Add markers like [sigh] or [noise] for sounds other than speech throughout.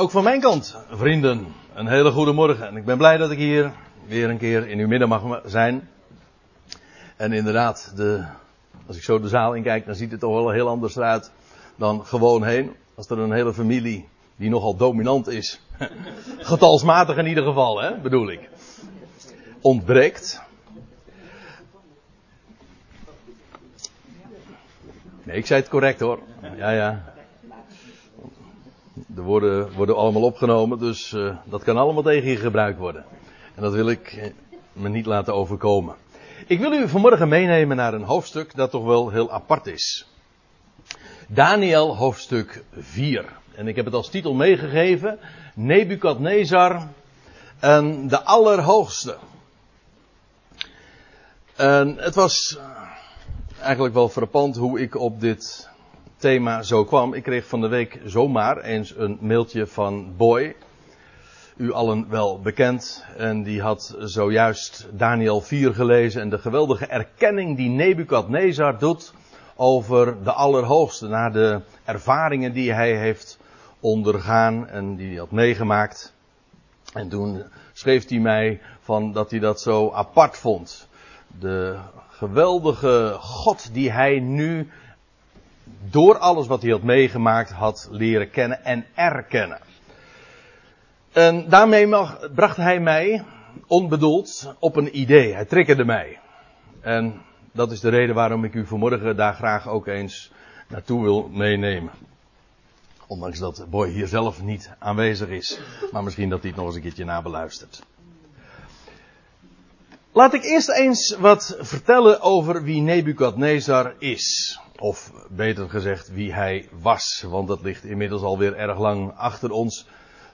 Ook van mijn kant, vrienden, een hele goede morgen. En ik ben blij dat ik hier weer een keer in uw midden mag zijn. En inderdaad, de, als ik zo de zaal inkijk, dan ziet het toch wel heel anders uit dan gewoon heen. Als er een hele familie die nogal dominant is, [laughs] getalsmatig in ieder geval, hè, bedoel ik, ontbreekt. Nee, ik zei het correct hoor. Ja, ja. De woorden worden allemaal opgenomen, dus uh, dat kan allemaal tegen je gebruikt worden. En dat wil ik me niet laten overkomen. Ik wil u vanmorgen meenemen naar een hoofdstuk dat toch wel heel apart is. Daniel hoofdstuk 4. En ik heb het als titel meegegeven. Nebukadnezar en de Allerhoogste. En het was eigenlijk wel frappant hoe ik op dit thema zo kwam. Ik kreeg van de week zomaar eens een mailtje van Boy. U allen wel bekend. En die had zojuist Daniel 4 gelezen. En de geweldige erkenning die Nebukadnezar doet over de Allerhoogste. Naar de ervaringen die hij heeft ondergaan en die hij had meegemaakt. En toen schreef hij mij van dat hij dat zo apart vond. De geweldige God die hij nu door alles wat hij had meegemaakt had leren kennen en erkennen. En daarmee bracht hij mij onbedoeld op een idee. Hij triggerde mij. En dat is de reden waarom ik u vanmorgen daar graag ook eens naartoe wil meenemen. Ondanks dat Boy hier zelf niet aanwezig is. Maar misschien dat hij het nog eens een keertje nabeluistert. Laat ik eerst eens wat vertellen over wie Nebukadnezar is. Of beter gezegd, wie hij was. Want dat ligt inmiddels alweer erg lang achter ons.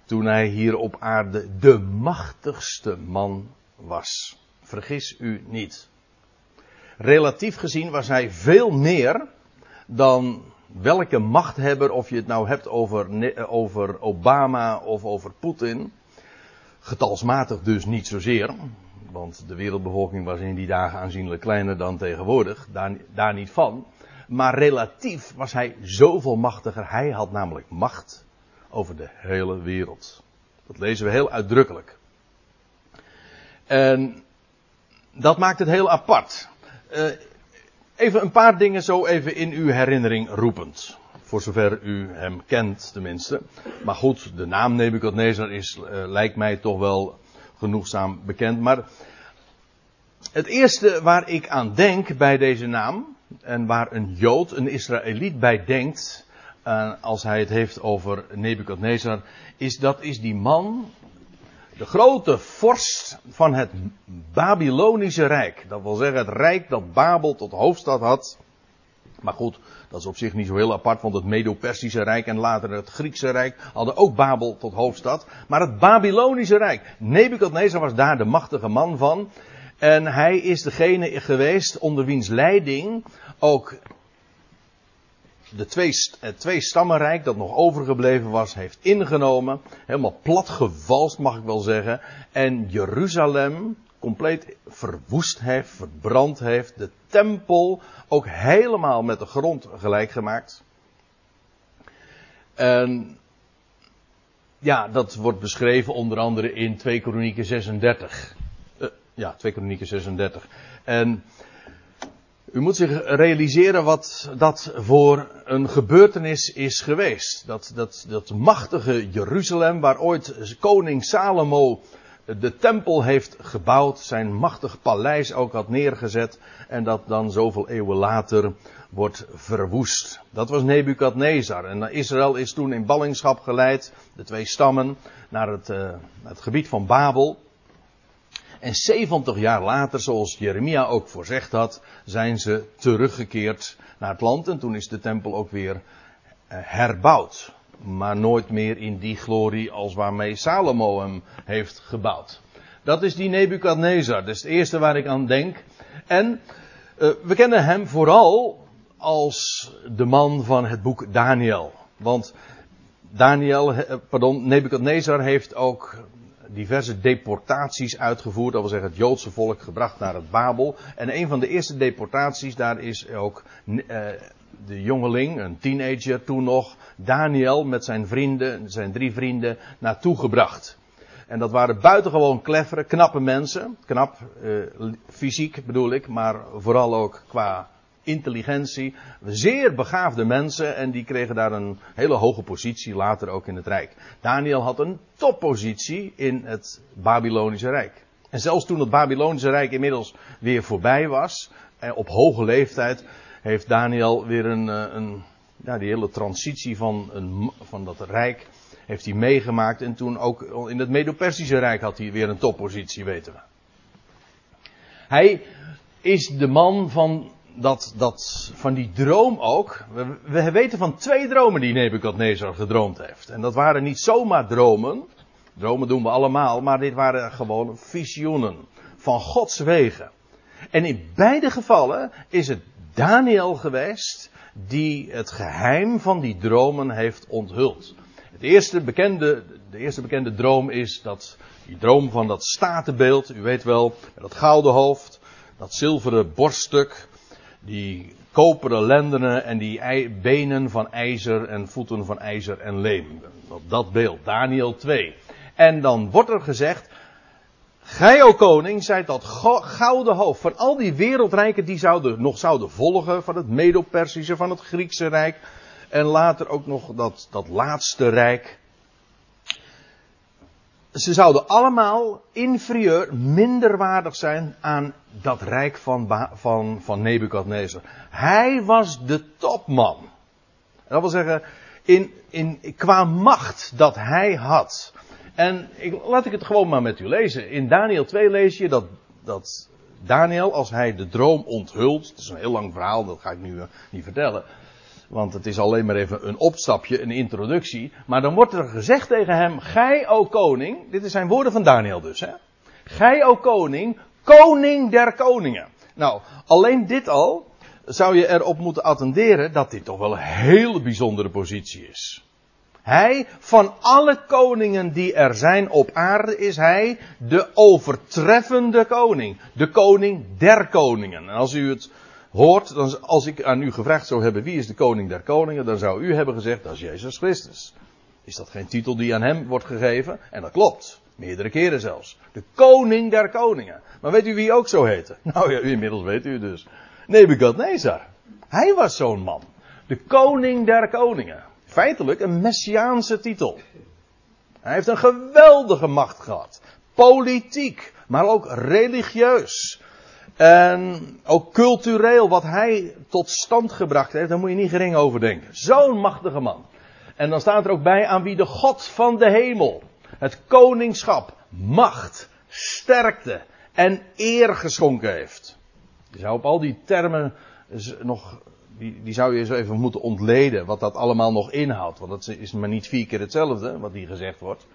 Toen hij hier op aarde de machtigste man was. Vergis u niet. Relatief gezien was hij veel meer dan welke machthebber, of je het nou hebt over, over Obama of over Poetin. Getalsmatig dus niet zozeer. Want de wereldbevolking was in die dagen aanzienlijk kleiner dan tegenwoordig. Daar, daar niet van. Maar relatief was hij zoveel machtiger. Hij had namelijk macht over de hele wereld. Dat lezen we heel uitdrukkelijk. En dat maakt het heel apart. Uh, even een paar dingen zo even in uw herinnering roepend. Voor zover u hem kent tenminste. Maar goed, de naam Nebuchadnezzar is, uh, lijkt mij toch wel genoegzaam bekend. Maar het eerste waar ik aan denk bij deze naam, en waar een Jood, een Israëliet bij denkt, uh, als hij het heeft over Nebukadnezar, is dat is die man, de grote vorst van het Babylonische Rijk. Dat wil zeggen het rijk dat Babel tot hoofdstad had. Maar goed, dat is op zich niet zo heel apart, want het Medo-Persische Rijk en later het Griekse Rijk hadden ook Babel tot hoofdstad. Maar het Babylonische Rijk, Nebukadnezar was daar de machtige man van. En hij is degene geweest onder wiens leiding ook de twee, het twee stammenrijk dat nog overgebleven was, heeft ingenomen. Helemaal platgewalst mag ik wel zeggen. En Jeruzalem compleet verwoest heeft, verbrand heeft. De tempel ook helemaal met de grond gelijk gemaakt. En ja, dat wordt beschreven onder andere in 2 Kronieken 36. Uh, ja, 2 Kronieken 36. En u moet zich realiseren wat dat voor een gebeurtenis is geweest. Dat, dat, dat machtige Jeruzalem, waar ooit koning Salomo de tempel heeft gebouwd, zijn machtig paleis ook had neergezet en dat dan zoveel eeuwen later wordt verwoest. Dat was Nebukadnezar en Israël is toen in ballingschap geleid, de twee stammen, naar het, uh, het gebied van Babel. En 70 jaar later, zoals Jeremia ook voorzegd had, zijn ze teruggekeerd naar het land. En toen is de tempel ook weer eh, herbouwd. Maar nooit meer in die glorie als waarmee Salomo hem heeft gebouwd. Dat is die Nebukadnezar. Dat is het eerste waar ik aan denk. En uh, we kennen hem vooral als de man van het boek Daniel. Want Daniel, eh, pardon, Nebukadnezar heeft ook diverse deportaties uitgevoerd. Dat wil zeggen het Joodse volk gebracht naar het Babel. En een van de eerste deportaties daar is ook uh, de jongeling, een teenager toen nog, Daniel met zijn vrienden, zijn drie vrienden, naartoe gebracht. En dat waren buitengewoon clevere, knappe mensen. Knap, eh, fysiek bedoel ik, maar vooral ook qua intelligentie. Zeer begaafde mensen en die kregen daar een hele hoge positie later ook in het Rijk. Daniel had een toppositie in het Babylonische Rijk. En zelfs toen het Babylonische Rijk inmiddels weer voorbij was, eh, op hoge leeftijd, heeft Daniel weer een, eh, een ja, die hele transitie van, een, van dat rijk heeft hij meegemaakt. En toen ook in het Medo-Persische Rijk had hij weer een toppositie, weten we. Hij is de man van, dat, dat, van die droom ook. We, we weten van twee dromen die Nebukadnezar gedroomd heeft. En dat waren niet zomaar dromen. Dromen doen we allemaal, maar dit waren gewoon visioenen van Gods wegen. En in beide gevallen is het Daniel geweest die het geheim van die dromen heeft onthuld. Het eerste bekende, de eerste bekende droom is dat, die droom van dat statenbeeld, u weet wel, dat gouden hoofd, dat zilveren borststuk, die koperen lendenen en die benen van ijzer en voeten van ijzer en leem. Dat beeld, Daniel 2. En dan wordt er gezegd, Gij, o koning, zijt dat gouden hoofd van al die wereldrijken die zouden, nog zouden volgen, van het Medo-Persische, van het Griekse Rijk, en later ook nog dat, dat laatste rijk. Ze zouden allemaal inferieur, minderwaardig zijn aan dat rijk van, van, van Nebukadnezar. Hij was de topman. Dat wil zeggen, in, in, qua macht dat hij had. En ik, laat ik het gewoon maar met u lezen. In Daniel 2 lees je dat, dat Daniel, als hij de droom onthult. Het is een heel lang verhaal, dat ga ik nu uh, niet vertellen. Want het is alleen maar even een opstapje, een introductie. Maar dan wordt er gezegd tegen hem: Gij, o koning. Dit zijn woorden van Daniel dus, hè? Gij, o koning, koning der koningen. Nou, alleen dit al zou je erop moeten attenderen dat dit toch wel een hele bijzondere positie is. Hij, van alle koningen die er zijn op aarde, is hij de overtreffende koning. De koning der koningen. En als u het hoort, dan, als ik aan u gevraagd zou hebben wie is de koning der koningen, dan zou u hebben gezegd dat is Jezus Christus. Is dat geen titel die aan hem wordt gegeven? En dat klopt. Meerdere keren zelfs. De koning der koningen. Maar weet u wie ook zo heette? [laughs] Nou ja, inmiddels weet u dus. Nebukadnezar. Hij was zo'n man. De koning der koningen feitelijk een messiaanse titel. Hij heeft een geweldige macht gehad. Politiek, maar ook religieus. En ook cultureel, wat hij tot stand gebracht heeft, daar moet je niet gering over denken. Zo'n machtige man. En dan staat er ook bij aan wie de God van de hemel het koningschap, macht, sterkte en eer geschonken heeft. Je zou op al die termen nog die, die zou je eens even moeten ontleden wat dat allemaal nog inhoudt. Want dat is maar niet vier keer hetzelfde wat hier gezegd wordt.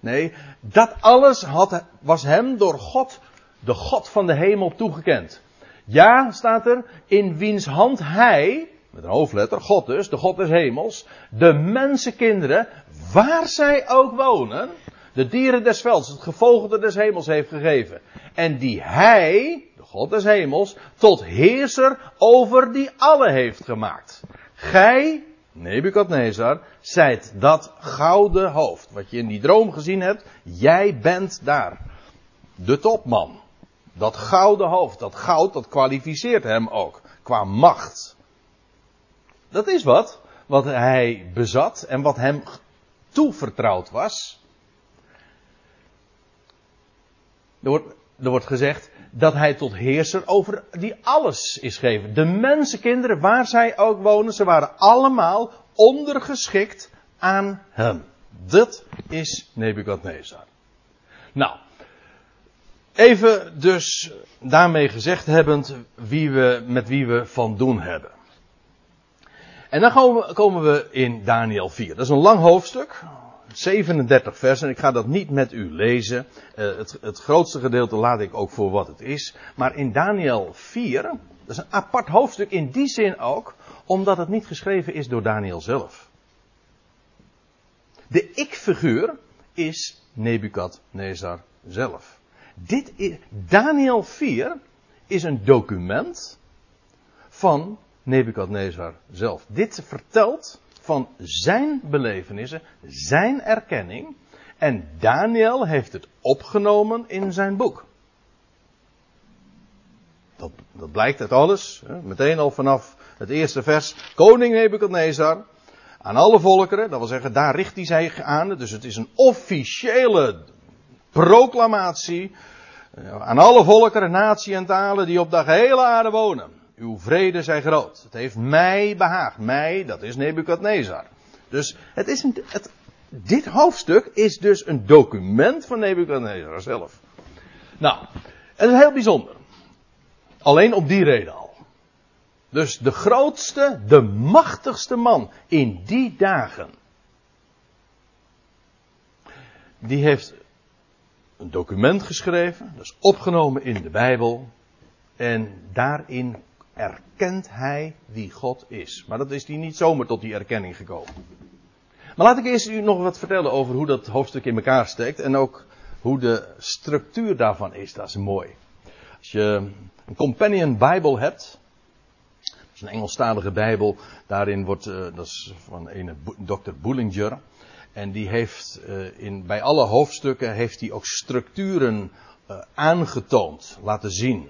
Nee, dat alles had, was hem door God, de God van de hemel, toegekend. Ja, staat er, in wiens hand hij, met een hoofdletter, God dus, de God des hemels, de mensenkinderen, waar zij ook wonen, de dieren des velds, het gevogelte des hemels heeft gegeven. En die hij, God des hemels, tot heerser over die alle heeft gemaakt. Gij, Nebukadnezar, zijt dat gouden hoofd. Wat je in die droom gezien hebt, jij bent daar. De topman. Dat gouden hoofd, dat goud, dat kwalificeert hem ook. Qua macht. Dat is wat, wat hij bezat en wat hem toevertrouwd was. Er wordt, er wordt gezegd, dat hij tot heerser over die alles is gegeven. De mensenkinderen, waar zij ook wonen, ze waren allemaal ondergeschikt aan hem. Dat is Nebukadnezar. Nou, even dus daarmee gezegd hebbend wie we, met wie we van doen hebben. En dan komen we in Daniel 4. Dat is een lang hoofdstuk. 37 versen. Ik ga dat niet met u lezen. Uh, het, het, grootste gedeelte laat ik ook voor wat het is. Maar in Daniel 4, dat is een apart hoofdstuk in die zin ook, omdat het niet geschreven is door Daniel zelf. De ik-figuur is Nebukadnezar zelf. Dit is, Daniel 4 is een document van Nebukadnezar zelf. Dit vertelt van zijn belevenissen, zijn erkenning. En Daniel heeft het opgenomen in zijn boek. Dat, dat blijkt uit alles. Hè, meteen al vanaf het eerste vers. Koning Nebukadnezar. Aan alle volkeren, dat wil zeggen, daar richt hij zich aan. Dus het is een officiële proclamatie. Eh, aan alle volkeren, natie en talen die op de gehele aarde wonen. Uw vrede zij groot. Het heeft mij behaagd. Mij, dat is Nebukadnezar. Dus het is een, het, dit hoofdstuk is dus een document van Nebukadnezar zelf. Nou, het is heel bijzonder. Alleen op die reden al. Dus de grootste, de machtigste man in die dagen. Die heeft een document geschreven, dat is opgenomen in de Bijbel. En daarin erkent hij wie God is. Maar dat is hij niet zomaar tot die erkenning gekomen. Maar laat ik eerst u nog wat vertellen over hoe dat hoofdstuk in elkaar steekt. En ook hoe de structuur daarvan is. Dat is mooi. Als je een companion Bijbel hebt. Dat is een Engelstalige Bijbel. Daarin wordt, uh, dat is van een Dr. Bullinger. En die heeft uh, in, bij alle hoofdstukken heeft hij ook structuren uh, aangetoond, laten zien.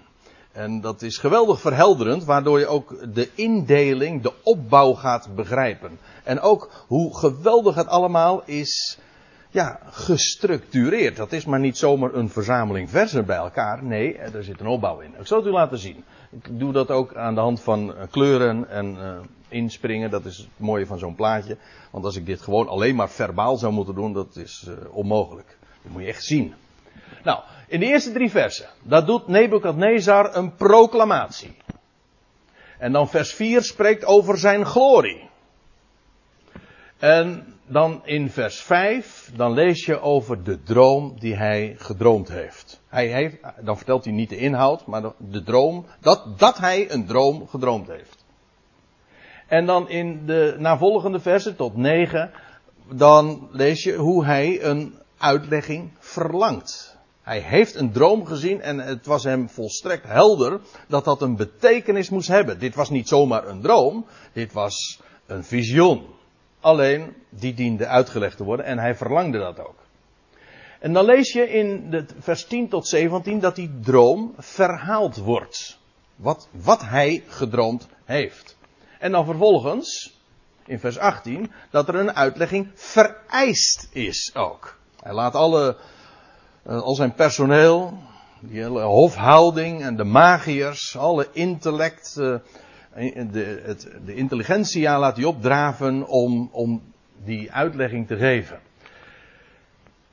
En dat is geweldig verhelderend, waardoor je ook de indeling, de opbouw gaat begrijpen. En ook hoe geweldig het allemaal is ja, gestructureerd. Dat is maar niet zomaar een verzameling versen bij elkaar. Nee, er zit een opbouw in. Ik zal het u laten zien. Ik doe dat ook aan de hand van eh, kleuren en uh, inspringen. Dat is het mooie van zo'n plaatje. Want als ik dit gewoon alleen maar verbaal zou moeten doen, dat is uh, onmogelijk. Dat moet je echt zien. Nou, in de eerste drie versen, dat doet Nebukadnezar een proclamatie. En dan vers 4 spreekt over zijn glorie. En dan in vers 5, dan lees je over de droom die hij gedroomd heeft. Hij heeft dan vertelt hij niet de inhoud, maar de droom, dat, dat hij een droom gedroomd heeft. En dan in de navolgende versen tot 9, dan lees je hoe hij een uitlegging verlangt. Hij heeft een droom gezien en het was hem volstrekt helder dat dat een betekenis moest hebben. Dit was niet zomaar een droom, dit was een visioen. Alleen, die diende uitgelegd te worden en hij verlangde dat ook. En dan lees je in de vers 10 tot 17 dat die droom verhaald wordt. Wat, wat hij gedroomd heeft. En dan vervolgens, in vers 18, dat er een uitlegging vereist is ook. Hij laat alle, al zijn personeel, die hele hofhouding en de magiërs, alle intellect, uh, de, het, de intelligentia laat hij opdraven om, om die uitlegging te geven.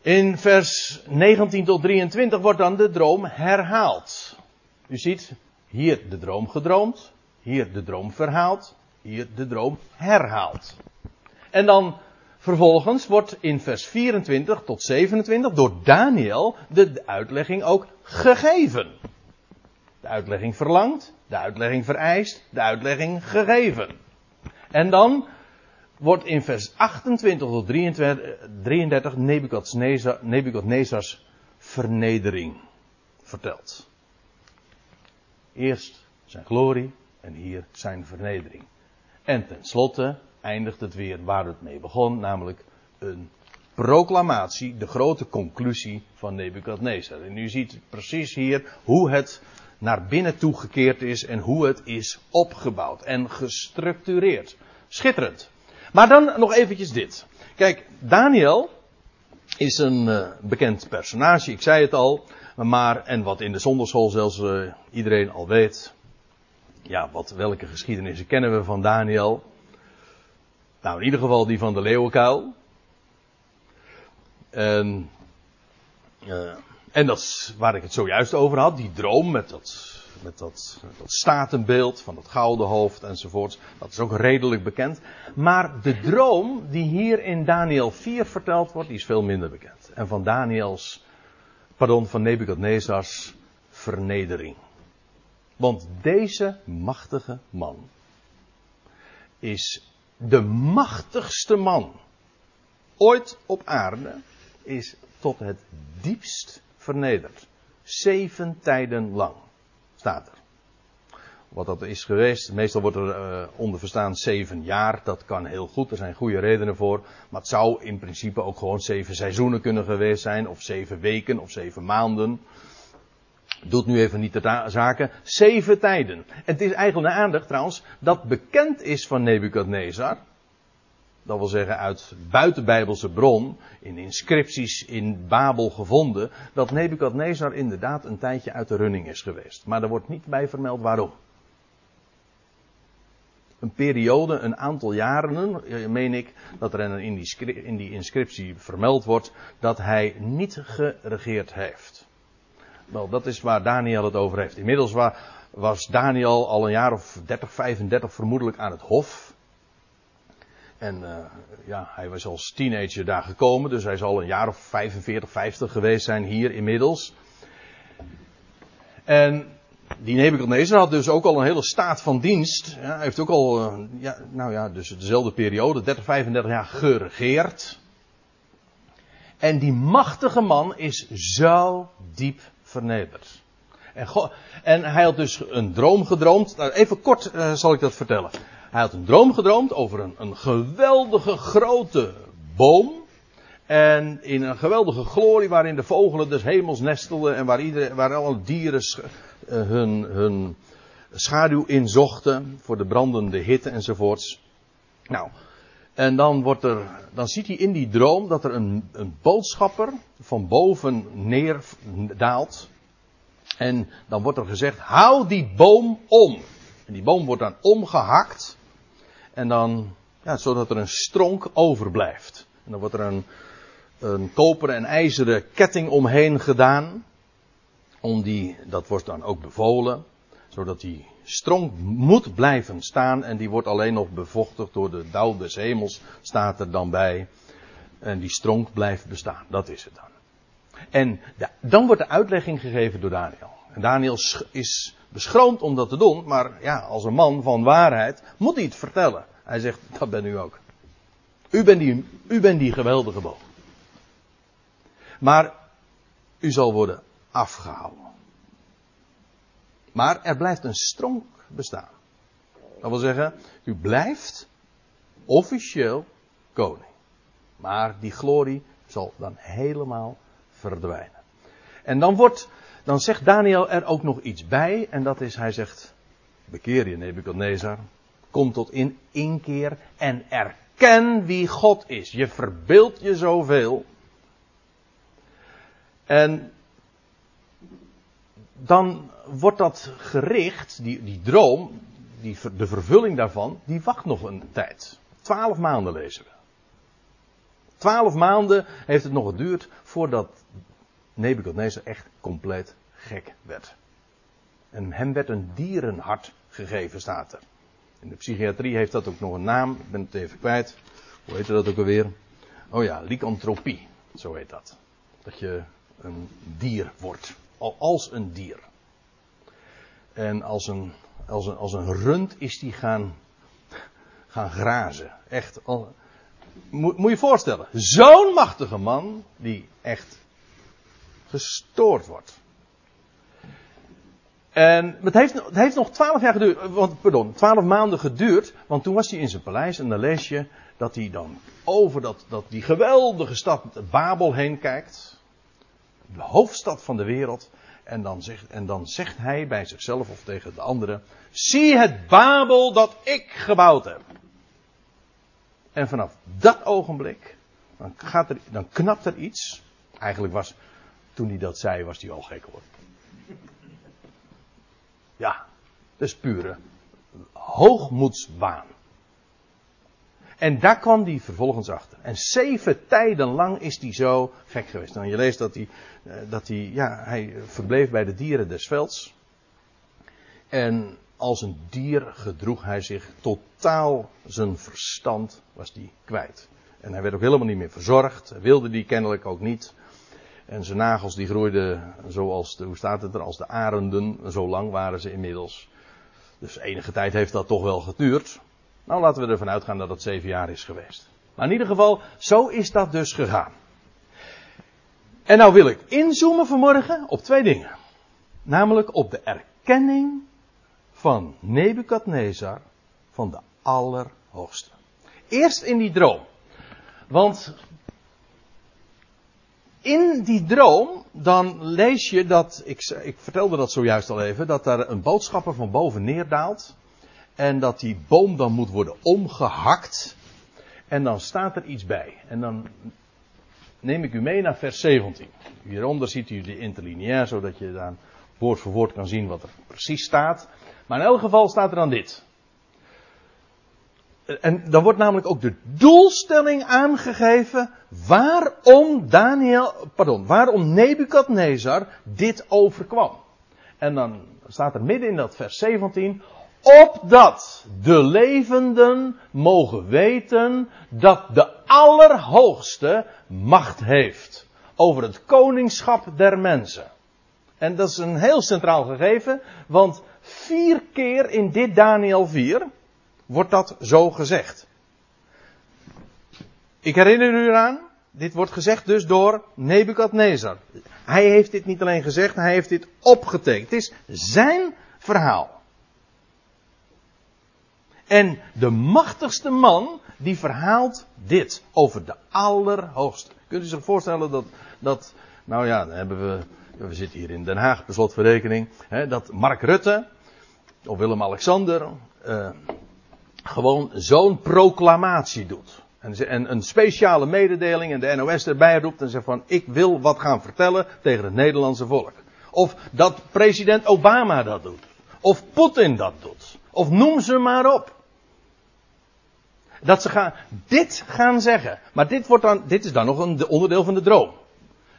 In vers 19 tot 23 wordt dan de droom herhaald. U ziet hier de droom gedroomd, hier de droom verhaald, hier de droom herhaald. En dan vervolgens wordt in vers 24 tot 27 door Daniel de, uitlegging ook gegeven. De uitlegging verlangd, de uitlegging vereist, de uitlegging gegeven. En dan wordt in vers 28 tot 33 Nebukadnezar, Nebukadnezars vernedering verteld. Eerst zijn glorie en hier zijn vernedering. En tenslotte eindigt het weer waar het mee begon, namelijk een proclamatie, de grote conclusie van Nebukadnezar. En u ziet precies hier hoe het naar binnen toegekeerd is en hoe het is opgebouwd en gestructureerd. Schitterend. Maar dan nog eventjes dit. Kijk, Daniel is een uh, bekend personage, ik zei het al. Maar, en wat in de zonderschool zelfs uh, iedereen al weet. Ja, wat, welke geschiedenissen kennen we van Daniel? Nou, in ieder geval die van de leeuwenkuil. En, uh, en dat is waar ik het zojuist over had, die droom met dat, met dat, dat statenbeeld van dat gouden hoofd enzovoorts. Dat is ook redelijk bekend. Maar de droom die hier in Daniel 4 verteld wordt, die is veel minder bekend. En van Daniels, pardon, van Nebukadnezars vernedering. Want deze machtige man is de machtigste man ooit op aarde, is tot het diepst vernederd. Zeven tijden lang staat er. wat dat is geweest. Meestal wordt er uh, onder verstaan zeven jaar. Dat kan heel goed. Er zijn goede redenen voor. Maar het zou in principe ook gewoon zeven seizoenen kunnen geweest zijn. Of zeven weken of zeven maanden. Doet nu even niet de zaken. Zeven tijden. Het is eigenlijk een aandacht trouwens dat bekend is van Nebukadnezar. Dat wil zeggen uit buitenbijbelse bron, in inscripties in Babel gevonden, dat Nebukadnezar inderdaad een tijdje uit de running is geweest. Maar er wordt niet bij vermeld waarom een periode, een aantal jaren, meen ik, dat er in die inscriptie vermeld wordt dat hij niet geregeerd heeft. Wel, dat is waar Daniel het over heeft. Inmiddels was Daniel al een jaar of 30, 35 vermoedelijk aan het hof. En uh, ja, hij was als teenager daar gekomen, dus hij zal een jaar of 45, 50 geweest zijn hier inmiddels. En die Nebuchadnezzar had dus ook al een hele staat van dienst. Hij heeft ook al, uh, ja, nou ja, dus dezelfde periode, 30, 35 jaar geregeerd. En die machtige man is zo diep vernederd. En, en hij had dus een droom gedroomd. Nou, even kort uh, zal ik dat vertellen. Hij had een droom gedroomd over een, een geweldige grote boom. En in een geweldige glorie waarin de vogelen des hemels nestelden en waar, iedereen, waar alle dieren eh, hun, hun schaduw inzochten voor de brandende hitte enzovoorts. Nou, en dan, wordt er, dan ziet hij in die droom dat er een, een boodschapper van boven neerdaalt. En dan wordt er gezegd, hou die boom om. En die boom wordt dan omgehakt. En dan, ja, zodat er een stronk overblijft. En dan wordt er een, een koperen en ijzeren ketting omheen gedaan om die, dat wordt dan ook bevolen, zodat die stronk moet blijven staan en die wordt alleen nog bevochtigd door de dauw des hemels, staat er dan bij. En die stronk blijft bestaan, dat is het dan. En dan wordt de uitlegging gegeven door Daniel. En Daniel is beschroomd om dat te doen, maar ja, als een man van waarheid moet hij het vertellen. Hij zegt, dat ben u ook. U bent die, u bent die geweldige boom. Maar u zal worden afgehouden. Maar er blijft een stronk bestaan. Dat wil zeggen, u blijft officieel koning. Maar die glorie zal dan helemaal verdwijnen. En dan wordt, dan zegt Daniel er ook nog iets bij. En dat is, hij zegt, bekeer je Nebuchadnezzar. Kom tot in inkeer en erken wie God is. Je verbeeldt je zoveel. En dan wordt dat gericht, die, die droom, die, de vervulling daarvan, die wacht nog een tijd. Twaalf maanden lezen we. Twaalf maanden heeft het nog geduurd voordat Nebuchadnezzar echt compleet gek werd. En hem werd een dierenhart gegeven, staat er. In de psychiatrie heeft dat ook nog een naam, ik ben het even kwijt. Hoe heet dat ook alweer? Oh ja, lycanthropie, zo heet dat. Dat je een dier wordt als een dier. En als een, als een, als een rund is die gaan, gaan grazen. Echt, moet, moet je je voorstellen. Zo'n machtige man die echt gestoord wordt. En het heeft, het heeft nog twaalf jaar geduurd, want, pardon, twaalf maanden geduurd, want toen was hij in zijn paleis en dan lees je dat hij dan over dat, dat die geweldige stad Babel heen kijkt de hoofdstad van de wereld. En dan, zegt, en dan zegt hij bij zichzelf of tegen de anderen: Zie het Babel dat ik gebouwd heb. En vanaf dat ogenblik, dan, gaat er, dan knapt er iets. Eigenlijk was, toen hij dat zei, was hij al gek hoor. Ja, dat is pure hoogmoedswaan. En daar kwam hij vervolgens achter. En zeven tijden lang is hij zo gek geweest. Dan je leest dat hij, eh, dat hij, ja, hij verbleef bij de dieren des velds. En als een dier gedroeg hij zich totaal zijn verstand was die kwijt. En hij werd ook helemaal niet meer verzorgd. Wilde die kennelijk ook niet. En zijn nagels die groeiden zoals de, hoe staat het er, als de arenden. Zo lang waren ze inmiddels. Dus enige tijd heeft dat toch wel geduurd. Nou, laten we ervan uitgaan dat het zeven jaar is geweest. Maar in ieder geval, zo is dat dus gegaan. En nou wil ik inzoomen vanmorgen op twee dingen. Namelijk op de erkenning van Nebukadnezar van de Allerhoogste. Eerst in die droom. Want in die droom, dan lees je dat, ik, ik vertelde dat zojuist al even, dat daar een boodschapper van boven neerdaalt. En dat die boom dan moet worden omgehakt. En dan staat er iets bij. En dan neem ik u mee naar vers 17. Hieronder ziet u de interlineair, zodat je dan woord voor woord kan zien wat er precies staat. Maar in elk geval staat er dan dit. En dan wordt namelijk ook de doelstelling aangegeven waarom Daniel, pardon, waarom Nebukadnezar dit overkwam. En dan staat er midden in dat vers 17, opdat de levenden mogen weten dat de Allerhoogste macht heeft over het koningschap der mensen. En dat is een heel centraal gegeven, want vier keer in dit Daniel 4 wordt dat zo gezegd. Ik herinner u eraan, dit wordt gezegd dus door Nebukadnezar. Hij heeft dit niet alleen gezegd, hij heeft dit opgetekend. Het is zijn verhaal. En de machtigste man, die verhaalt dit over de Allerhoogste. Kunt u zich voorstellen dat, dat nou ja, dan hebben we, we zitten hier in Den Haag, per slotverrekening, hè, dat Mark Rutte, of Willem-Alexander, uh, gewoon zo'n proclamatie doet. En, en, een speciale mededeling en de NOS erbij roept en zegt van ik wil wat gaan vertellen tegen het Nederlandse volk. Of dat president Obama dat doet. Of Poetin dat doet. Of noem ze maar op. Dat ze gaan, dit gaan zeggen. Maar dit, wordt dan, dit is dan nog een onderdeel van de droom.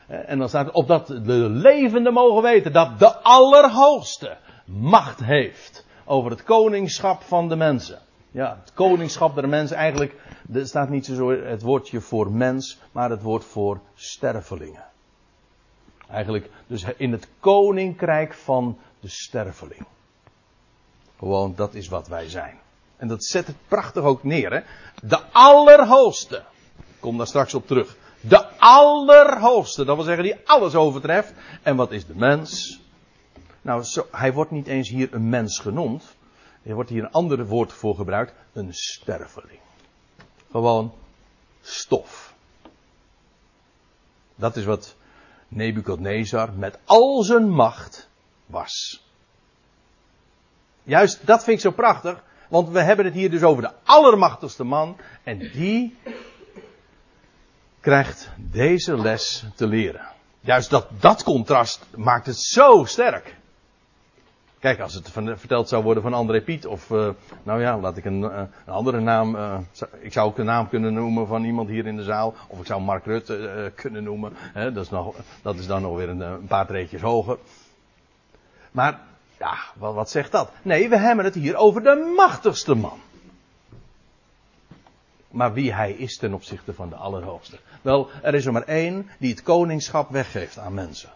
Eh, en dan staat op dat de levenden mogen weten dat de Allerhoogste macht heeft over het koningschap van de mensen. Ja, het koningschap der mensen, eigenlijk, er staat niet zo het woordje voor mens, maar het woord voor stervelingen. Eigenlijk, dus in het koninkrijk van de sterveling. Gewoon, dat is wat wij zijn. En dat zet het prachtig ook neer, hè. De Allerhoogste. Ik kom daar straks op terug. De Allerhoogste, dat wil zeggen die alles overtreft. En wat is de mens? Nou, zo, hij wordt niet eens hier een mens genoemd. Er wordt hier een ander woord voor gebruikt. Een sterveling. Gewoon stof. Dat is wat Nebukadnezar met al zijn macht was. Juist dat vind ik zo prachtig. Want we hebben het hier dus over de allermachtigste man. En die krijgt deze les te leren. Juist dat, dat contrast maakt het zo sterk. Kijk, als het verteld zou worden van André Piet, of uh, nou ja, laat ik een, uh, een andere naam. Uh, ik zou ook een naam kunnen noemen van iemand hier in de zaal. Of ik zou Mark Rutte kunnen noemen. Hè, dat, is nog, dat is dan nog weer een, een paar treetjes hoger. Maar ja, wat, zegt dat? Nee, we hebben het hier over de machtigste man. Maar wie hij is ten opzichte van de Allerhoogste. Wel, er is er maar één die het koningschap weggeeft aan mensen.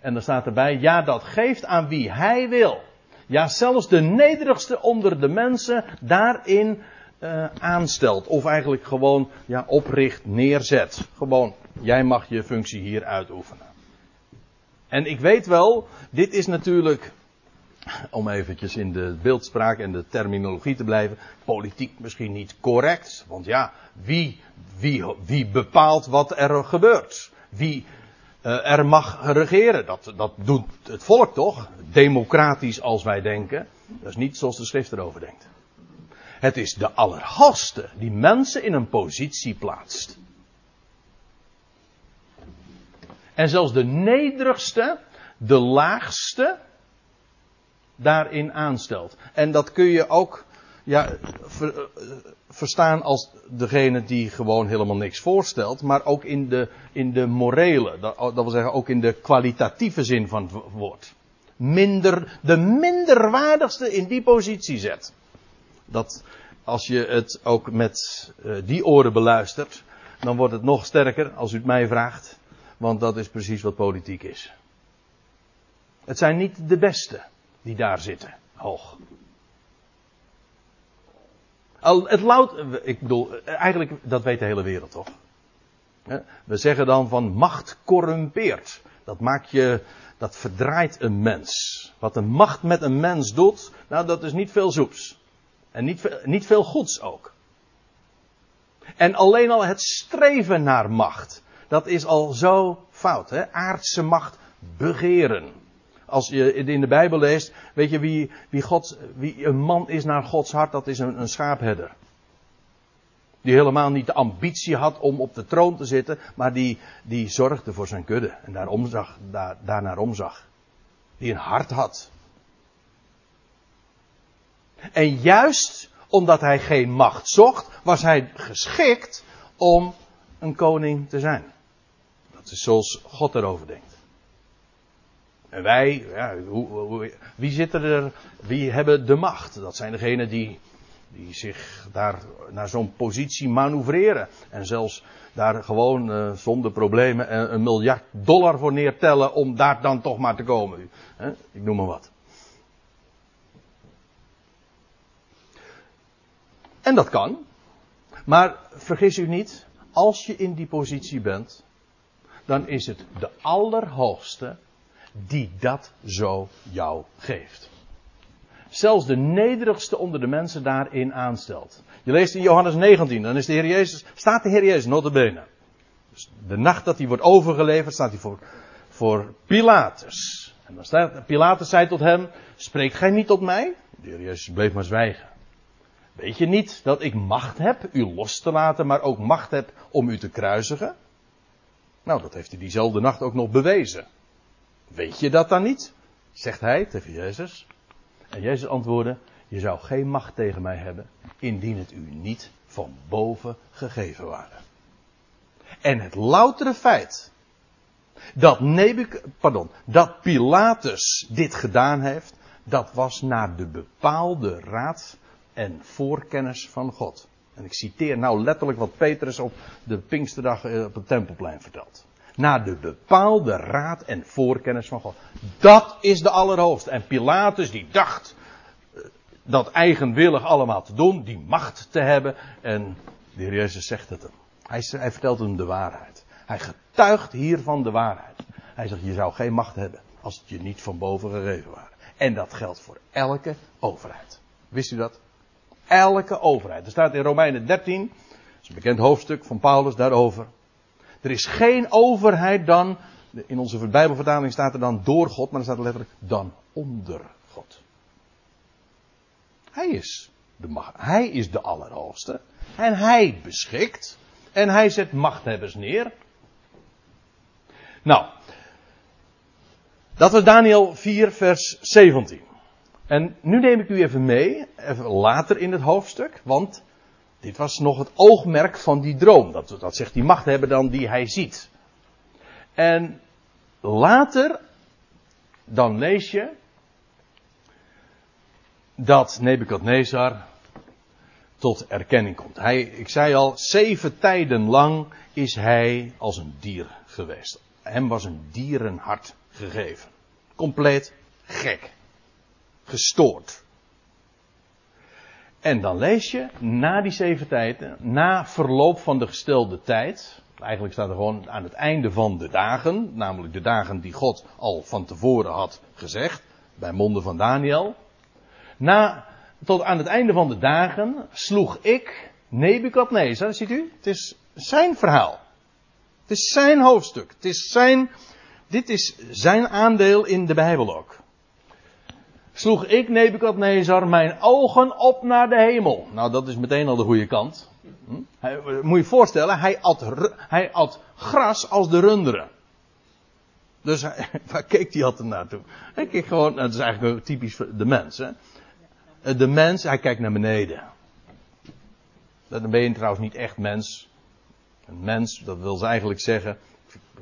En dan staat erbij, ja, dat geeft aan wie hij wil. Ja, zelfs de nederigste onder de mensen daarin uh, aanstelt. Of eigenlijk gewoon ja, opricht, neerzet. Gewoon, jij mag je functie hier uitoefenen. En ik weet wel, dit is natuurlijk om eventjes in de beeldspraak en de terminologie te blijven, politiek misschien niet correct. Want ja, wie, wie, wie bepaalt wat er gebeurt? Wie uh, er mag regeren? Dat, dat doet het volk toch? Democratisch als wij denken. Dat is niet zoals de schrift erover denkt. Het is de Allerhoogste die mensen in een positie plaatst. En zelfs de nederigste, de laagste, daarin aanstelt. En dat kun je ook ja, eh, verstaan als degene die gewoon helemaal niks voorstelt, maar ook in de, in de morele, dat, dat wil zeggen ook in de kwalitatieve zin van het woord. Minder, de minderwaardigste in die positie zet. Dat als je het ook met uh, die oren beluistert, dan wordt het nog sterker als u het mij vraagt, want dat is precies wat politiek is. Het zijn niet de beste die daar zitten, hoog. Al, het loudt, ik bedoel, eigenlijk, dat weet de hele wereld toch? We zeggen dan van macht corrumpeert. Dat maakt je, dat verdraait een mens. Wat de macht met een mens doet, nou dat is niet veel zoeps. En niet, niet veel goeds ook. En alleen al het streven naar macht, dat is al zo fout. Hè? Aardse macht begeren. Als je in de Bijbel leest, weet je wie, wie, God, wie een man is naar Gods hart, dat is een, een schaapherder. Die helemaal niet de ambitie had om op de troon te zitten, maar die, die zorgde voor zijn kudde en daar omzag, daar, daarnaar omzag. Die een hart had. En juist omdat hij geen macht zocht, was hij geschikt om een koning te zijn. Dat is zoals God erover denkt. En wij, ja, hoe, wie zitten er, wie hebben de macht? Dat zijn degenen die die zich daar naar zo'n positie manoeuvreren. En zelfs daar gewoon uh, zonder problemen een, een, miljard dollar voor neertellen om daar dan toch maar te komen. Ik noem maar wat. En dat kan. Maar vergis u niet, als je in die positie bent, dan is het de Allerhoogste die dat zo jou geeft zelfs de nederigste onder de mensen daarin aanstelt. Je leest in Johannes 19, dan is de Heer Jezus, staat de Heer Jezus notabene. Dus de nacht dat hij wordt overgeleverd, staat hij voor, voor Pilatus. En dan staat, Pilatus zei tot hem, spreek gij niet tot mij? De Heer Jezus bleef maar zwijgen. Weet je niet dat ik macht heb u los te laten, maar ook macht heb om u te kruisigen? Nou, dat heeft hij diezelfde nacht ook nog bewezen. Weet je dat dan niet? Zegt hij tegen Jezus. En Jezus antwoordde: Je zou geen macht tegen mij hebben, indien het u niet van boven gegeven ware. En het loutere feit dat, pardon, dat Pilatus dit gedaan heeft, dat was naar de bepaalde raad en voorkennis van God. En ik citeer nou letterlijk wat Petrus op de Pinksterdag eh, op het Tempelplein vertelt. Naar de bepaalde raad en voorkennis van God. Dat is de Allerhoogste. En Pilatus die dacht eh, dat eigenwillig allemaal te doen, die macht te hebben. En de Heer Jezus zegt het hem. Hij, hij vertelt hem de waarheid. Hij getuigt hiervan de waarheid. Hij zegt, je zou geen macht hebben als het je niet van boven gegeven waren. En dat geldt voor elke overheid. Wist u dat? Elke overheid. Er staat in Romeinen 13, dat is een bekend hoofdstuk van Paulus daarover. Er is geen overheid dan, in onze Bijbelvertaling staat er dan door God, maar er staat er letterlijk dan onder God. Hij is de, macht, hij is de Allerhoogste. En hij beschikt. En hij zet machthebbers neer. Nou, dat was Daniel 4, vers 17. En nu neem ik u even mee, even later in het hoofdstuk, want dit was nog het oogmerk van die droom. Dat, dat zegt die machthebber dan die hij ziet. En later, dan lees je dat Nebukadnezar tot erkenning komt. Hij, ik zei al, zeven tijden lang is hij als een dier geweest. Hem was een dierenhart gegeven. Compleet gek. Gestoord. En dan lees je, na die zeven tijden, na verloop van de gestelde tijd, eigenlijk staat er gewoon aan het einde van de dagen, namelijk de dagen die God al van tevoren had gezegd, bij monden van Daniel. Na, tot aan het einde van de dagen sloeg ik Nebukadnezar, ziet u, het is zijn verhaal. Het is zijn hoofdstuk. Het is zijn, dit is zijn aandeel in de Bijbel ook sloeg ik Nebukadnezar mijn ogen op naar de hemel. Nou, dat is meteen al de goede kant. Hm? Moet je je voorstellen, hij at, hij at gras als de runderen. Dus [laughs] waar keek hij altijd naartoe? Hij keek gewoon, dat is eigenlijk typisch de mens. Hè? De mens, hij kijkt naar beneden. Dan ben je trouwens niet echt mens. Een mens, dat wil ze eigenlijk zeggen.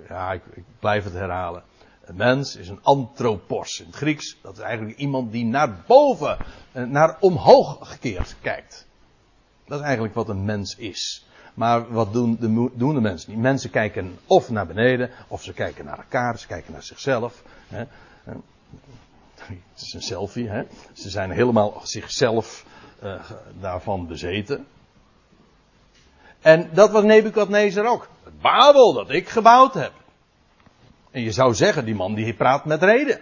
Ja, ik, ik blijf het herhalen. Een mens is een anthropos in het Grieks. Dat is eigenlijk iemand die naar boven, eh, naar omhoog gekeerd kijkt. Dat is eigenlijk wat een mens is. Maar wat doen de, mensen niet? Mensen kijken of naar beneden, of ze kijken naar elkaar, ze kijken naar zichzelf. Hè. Het is een selfie, hè. Ze zijn helemaal zichzelf uh, daarvan bezeten. En dat was Nebukadnezar ook. Het Babel dat ik gebouwd heb. En je zou zeggen, die man die praat met reden.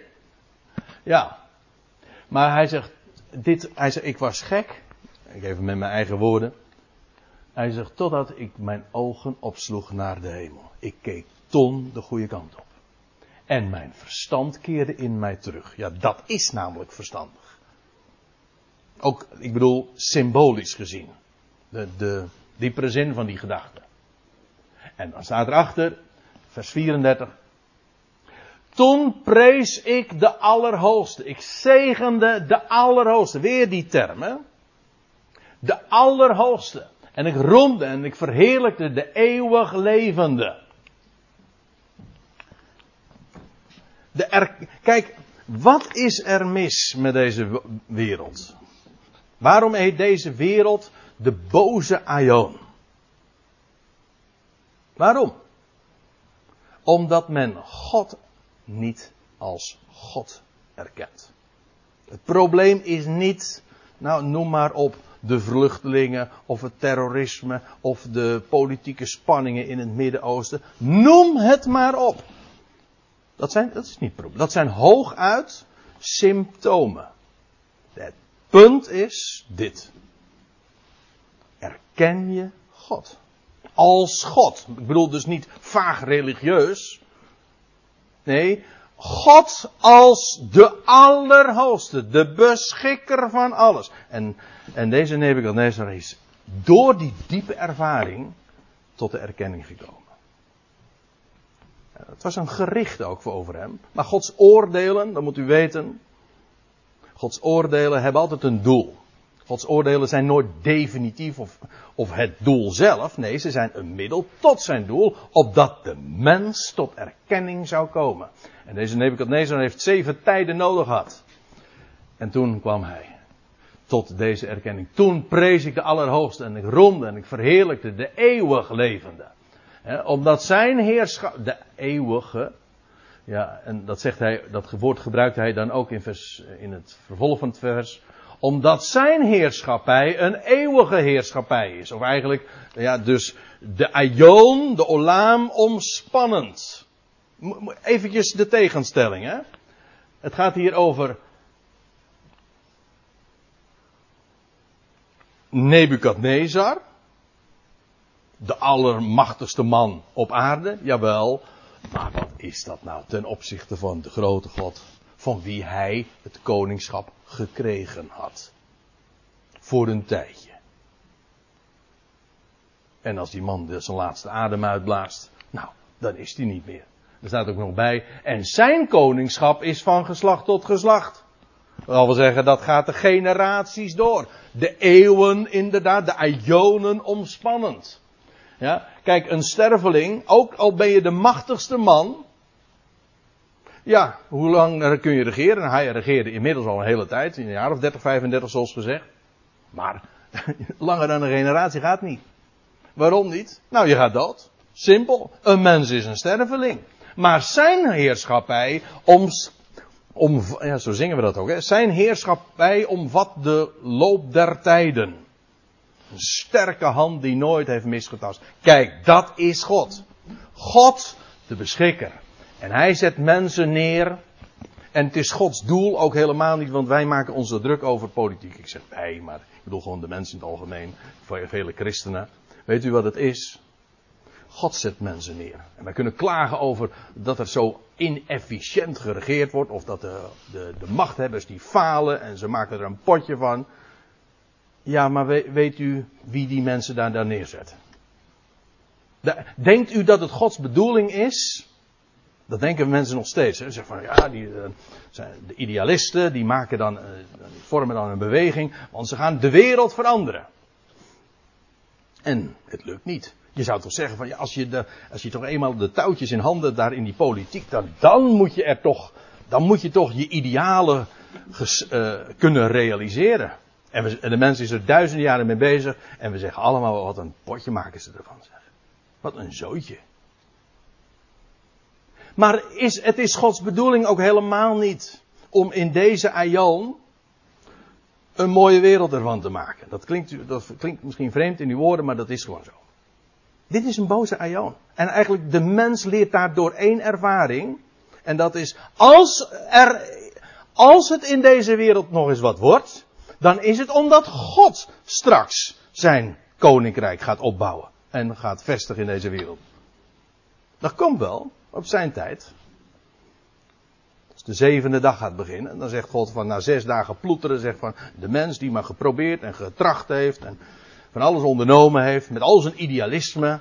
Ja. Maar hij zegt, dit, hij zegt, ik was gek. Ik even met mijn eigen woorden. Hij zegt, totdat ik mijn ogen opsloeg naar de hemel. Ik keek ton de goede kant op. En mijn verstand keerde in mij terug. Ja, dat is namelijk verstandig. Ook, ik bedoel, symbolisch gezien. De, de diepere zin van die gedachte. En dan staat erachter, vers 34. Toen prees ik de Allerhoogste. Ik zegende de Allerhoogste. Weer die term, hè? De Allerhoogste. En ik roemde en ik verheerlijkte de eeuwig levende. De. Kijk, wat is er mis met deze wereld? Waarom heet deze wereld de boze Aion? Waarom? Omdat men God niet als God erkent. Het probleem is niet, nou noem maar op, de vluchtelingen of het terrorisme of de politieke spanningen in het Midden-Oosten. Noem het maar op. Dat zijn, dat is niet probleem. Dat zijn hooguit symptomen. Het punt is dit. Erken je God. Als God. Ik bedoel dus niet vaag religieus. Nee, God als de Allerhoogste, de beschikker van alles. En, en deze Nebuchadnezzar is door die diepe ervaring tot de erkenning gekomen. Het was een gericht ook voor over hem. Maar Gods oordelen, dat moet u weten. Gods oordelen hebben altijd een doel. Gods oordelen zijn nooit definitief of, of het doel zelf. Nee, ze zijn een middel tot zijn doel, opdat de mens tot erkenning zou komen. En deze Nebuchadnezzar heeft zeven tijden nodig gehad. En toen kwam hij tot deze erkenning. Toen prees ik de Allerhoogste en ik roemde en ik verheerlijkte de eeuwig levende. omdat zijn heerschap, de eeuwige, ja, en dat zegt hij, dat woord gebruikt hij dan ook in, vers, in het vervolg het vers omdat zijn heerschappij een eeuwige heerschappij is. Of eigenlijk, ja, dus de aion, de olam, omspannend. Eventjes de tegenstelling, hè. Het gaat hier over Nebukadnezar, de allermachtigste man op aarde, jawel. Maar wat is dat nou ten opzichte van de grote God, van wie hij het koningschap gekregen had. Voor een tijdje. En als die man zijn laatste adem uitblaast, nou, dan is hij niet meer. Er staat ook nog bij, en zijn koningschap is van geslacht tot geslacht. Dat wil zeggen, dat gaat de generaties door. De eeuwen inderdaad, de aionen omspannend. Ja, kijk, een sterveling, ook al ben je de machtigste man, ja, hoe lang kun je regeren? Hij regeerde inmiddels al een hele tijd, in een jaar of 30, 35 zoals gezegd. Maar [laughs] langer dan een generatie gaat niet. Waarom niet? Nou, je gaat dood. Simpel. Een mens is een sterveling. Maar zijn heerschappij om, om ja, zo zingen we dat ook, hè? Zijn heerschappij omvat de loop der tijden. Een sterke hand die nooit heeft misgetast. Kijk, dat is God. God, de beschikker. En hij zet mensen neer. En het is Gods doel ook helemaal niet, want wij maken ons er druk over politiek. Ik zeg wij, maar ik bedoel gewoon de mensen in het algemeen, vele christenen. Weet u wat het is? God zet mensen neer. En wij kunnen klagen over dat er zo inefficiënt geregeerd wordt, of dat de, de, de machthebbers die falen en ze maken er een potje van. Ja, maar weet u wie die mensen daar, daar neerzetten? Denkt u dat het Gods bedoeling is dat denken mensen nog steeds. Ze zeggen van ja, die, uh, zijn de idealisten die maken dan, uh, vormen dan een beweging, want ze gaan de wereld veranderen. En het lukt niet. Je zou toch zeggen van ja, als je, de, als je toch eenmaal de touwtjes in handen daar in die politiek, dan, dan moet je er toch, dan moet je toch je idealen uh, kunnen realiseren. En, we, de mensen is er duizenden jaren mee bezig en we zeggen allemaal wat een potje maken ze ervan. Wat een zootje. Maar is, het is Gods bedoeling ook helemaal niet om in deze aion een mooie wereld ervan te maken. Dat klinkt, dat klinkt misschien vreemd in uw woorden, maar dat is gewoon zo. Dit is een boze aion. En eigenlijk de mens leert daar door één ervaring En dat is, als er, als het in deze wereld nog eens wat wordt, dan is het omdat God straks zijn koninkrijk gaat opbouwen. En gaat vestigen in deze wereld. Dat komt wel, op zijn tijd. Als de zevende dag gaat beginnen, dan zegt God van na zes dagen ploeteren, zegt van de mens die maar geprobeerd en getracht heeft en van alles ondernomen heeft, met al zijn idealisme.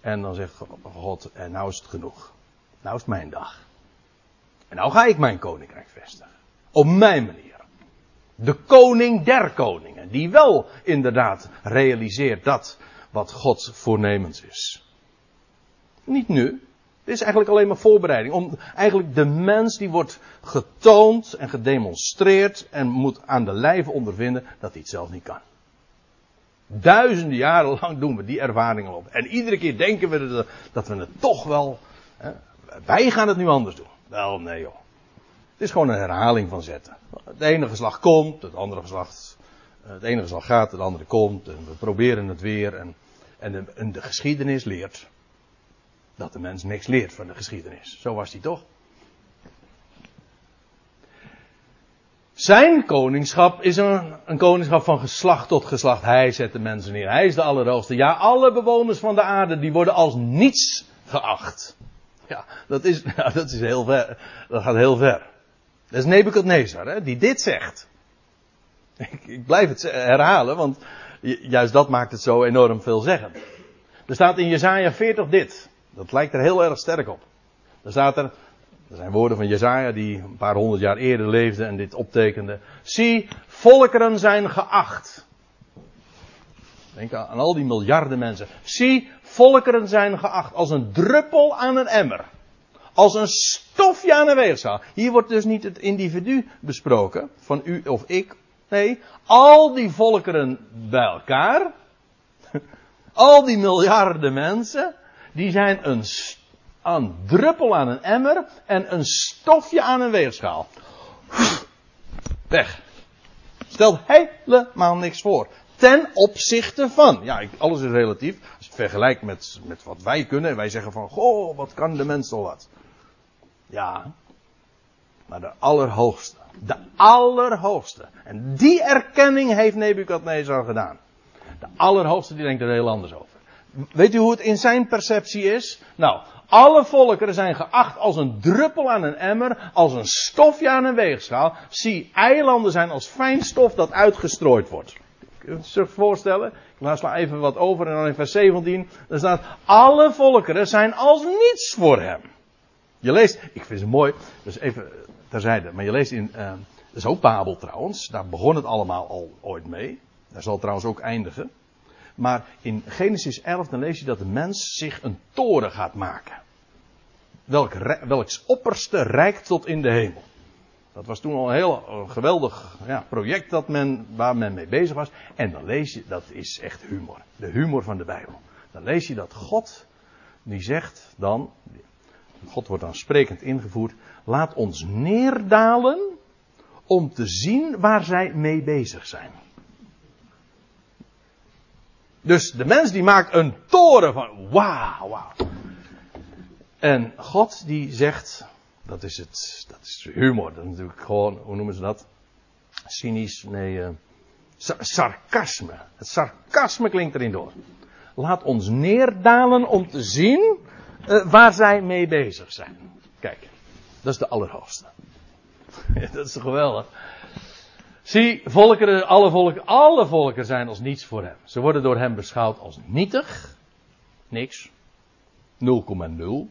En dan zegt God, en nou is het genoeg. Nou is het mijn dag. En nou ga ik mijn koninkrijk vestigen. Op mijn manier. De koning der koningen, die wel inderdaad realiseert dat wat God voornemens is. Niet nu. Dit is eigenlijk alleen maar voorbereiding. Om, eigenlijk de mens die wordt getoond en gedemonstreerd en moet aan de lijve ondervinden dat hij het zelf niet kan. Duizenden jaren lang doen we die ervaringen op. En iedere keer denken we dat we het toch wel. Hè, wij gaan het nu anders doen. Wel, nee joh. Het is gewoon een herhaling van zetten. Het ene geslacht komt, het andere geslacht. Het ene geslacht gaat, het andere komt. En we proberen het weer. En, en de geschiedenis leert dat de mens niks leert van de geschiedenis. Zo was hij toch? Zijn koningschap is een, een, koningschap van geslacht tot geslacht. Hij zet de mensen neer. Hij is de allerhoogste. Ja, alle bewoners van de aarde die worden als niets geacht. Ja, dat is, ja, [laughs] dat is heel ver. Dat gaat heel ver. Dat is Nebukadnezar, hè, die dit zegt. Ik, ik blijf het herhalen, want juist dat maakt het zo enorm veel zeggen. Er staat in Jesaja 40 dit. Dat lijkt er heel erg sterk op. Er staat er, er zijn woorden van Jezaja die een paar honderd jaar eerder leefde en dit optekende. Zie, volkeren zijn geacht. Denk aan al die miljarden mensen. Zie, volkeren zijn geacht als een druppel aan een emmer. Als een stofje aan een weegschaal. Hier wordt dus niet het individu besproken, van u of ik. Nee, al die volkeren bij elkaar. [laughs] Al die miljarden mensen die zijn een, een druppel aan een emmer en een stofje aan een weegschaal. Weg. Stelt helemaal niks voor. Ten opzichte van. Ja, alles is relatief. Als je vergelijkt met, met wat wij kunnen. En wij zeggen van, goh, wat kan de mens al wat. Ja. Maar de allerhoogste. De allerhoogste. En die erkenning heeft Nebukadnezar gedaan. De allerhoogste die denkt er heel anders over. Weet u hoe het in zijn perceptie is? Nou, alle volkeren zijn geacht als een druppel aan een emmer, als een stofje aan een weegschaal. Zie, eilanden zijn als fijn stof dat uitgestrooid wordt. Kun je zich voorstellen? Ik laat even wat over en dan in vers 17. Er staat, alle volkeren zijn als niets voor hem. Je leest, ik vind het mooi, dus even terzijde, maar je leest in, dat is ook Babel trouwens, daar begon het allemaal al ooit mee. Daar zal trouwens ook eindigen. Maar in Genesis 11 dan lees je dat de mens zich een toren gaat maken. Welk, welks opperste reikt tot in de hemel. Dat was toen al een heel uh, geweldig ja, project dat men, waar men mee bezig was. En dan lees je, dat is echt humor. De humor van de Bijbel. Dan lees je dat God, die zegt dan, God wordt dan sprekend ingevoerd, laat ons neerdalen om te zien waar zij mee bezig zijn. Dus de mens die maakt een toren van wauw, wauw. En God die zegt, dat is het, dat is humor, dat is natuurlijk gewoon, hoe noemen ze dat? Cynisch, nee, uh, sarcasme. Het sarcasme klinkt erin door. Laat ons neerdalen om te zien uh, waar zij mee bezig zijn. Kijk, dat is de allerhoogste. [laughs] dat is geweldig. Zie, volkeren, alle volken, alle volken zijn als niets voor hem. Ze worden door hem beschouwd als nietig, niks, 0,0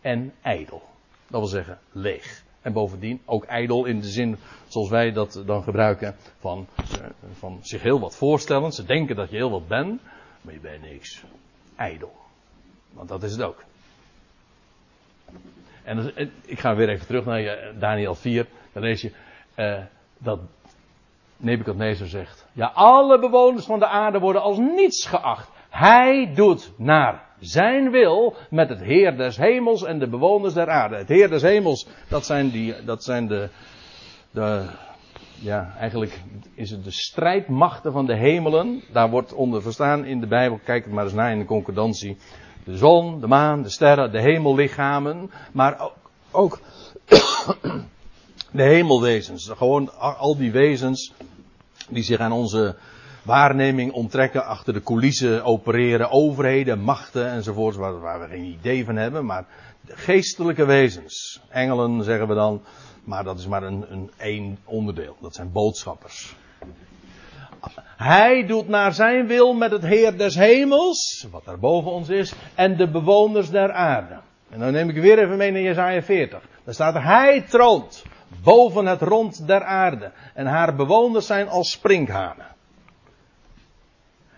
en ijdel. Dat wil zeggen leeg. En bovendien ook ijdel in de zin zoals wij dat dan gebruiken van, eh, van zich heel wat voorstellen. Ze denken dat je heel wat bent, maar je bent niks. Ijdel. Want dat is het ook. En ik ga weer even terug naar Daniel 4. Dan lees je uh, dat Nebukadnezar zegt. Ja, alle bewoners van de aarde worden als niets geacht. Hij doet naar zijn wil met het Heer des hemels en de bewoners der aarde. Het Heer des hemels, dat zijn, die, dat zijn de, de, ja, eigenlijk is het de strijdmachten van de hemelen. Daar wordt onder verstaan in de Bijbel, kijk het maar eens naar in de concordantie. De zon, de maan, de sterren, de hemellichamen. Maar ook de hemelwezens. Gewoon al die wezens die zich aan onze waarneming onttrekken, achter de coulissen opereren, overheden, machten enzovoort, waar, waar we geen idee van hebben, maar geestelijke wezens. Engelen zeggen we dan, maar dat is maar een, een één onderdeel. Dat zijn boodschappers. Hij doet naar zijn wil met het Heer des hemels, wat daar boven ons is, en de bewoners der aarde. En dan neem ik weer even mee naar Jezaja 40. Daar staat hij troont boven het rond der aarde. En haar bewoners zijn als sprinkhanen.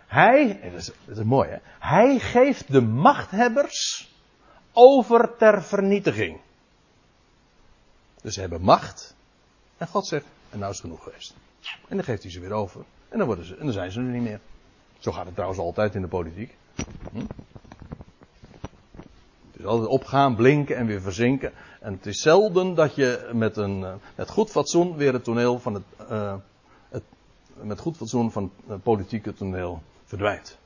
Hij, dat is, dat is mooi hè, hij geeft de machthebbers over ter vernietiging. Dus ze hebben macht. En God zegt, en nou is het genoeg geweest. En dan geeft hij ze weer over. En dan, worden ze, en dan zijn ze er niet meer. Zo gaat het trouwens altijd in de politiek. Hm? Is altijd opgaan, blinken en weer verzinken. En het is zelden dat je met, een, eh, met goed fatsoen weer het toneel van het, uh, het met goed fatsoen van het politieke toneel verdwijnt.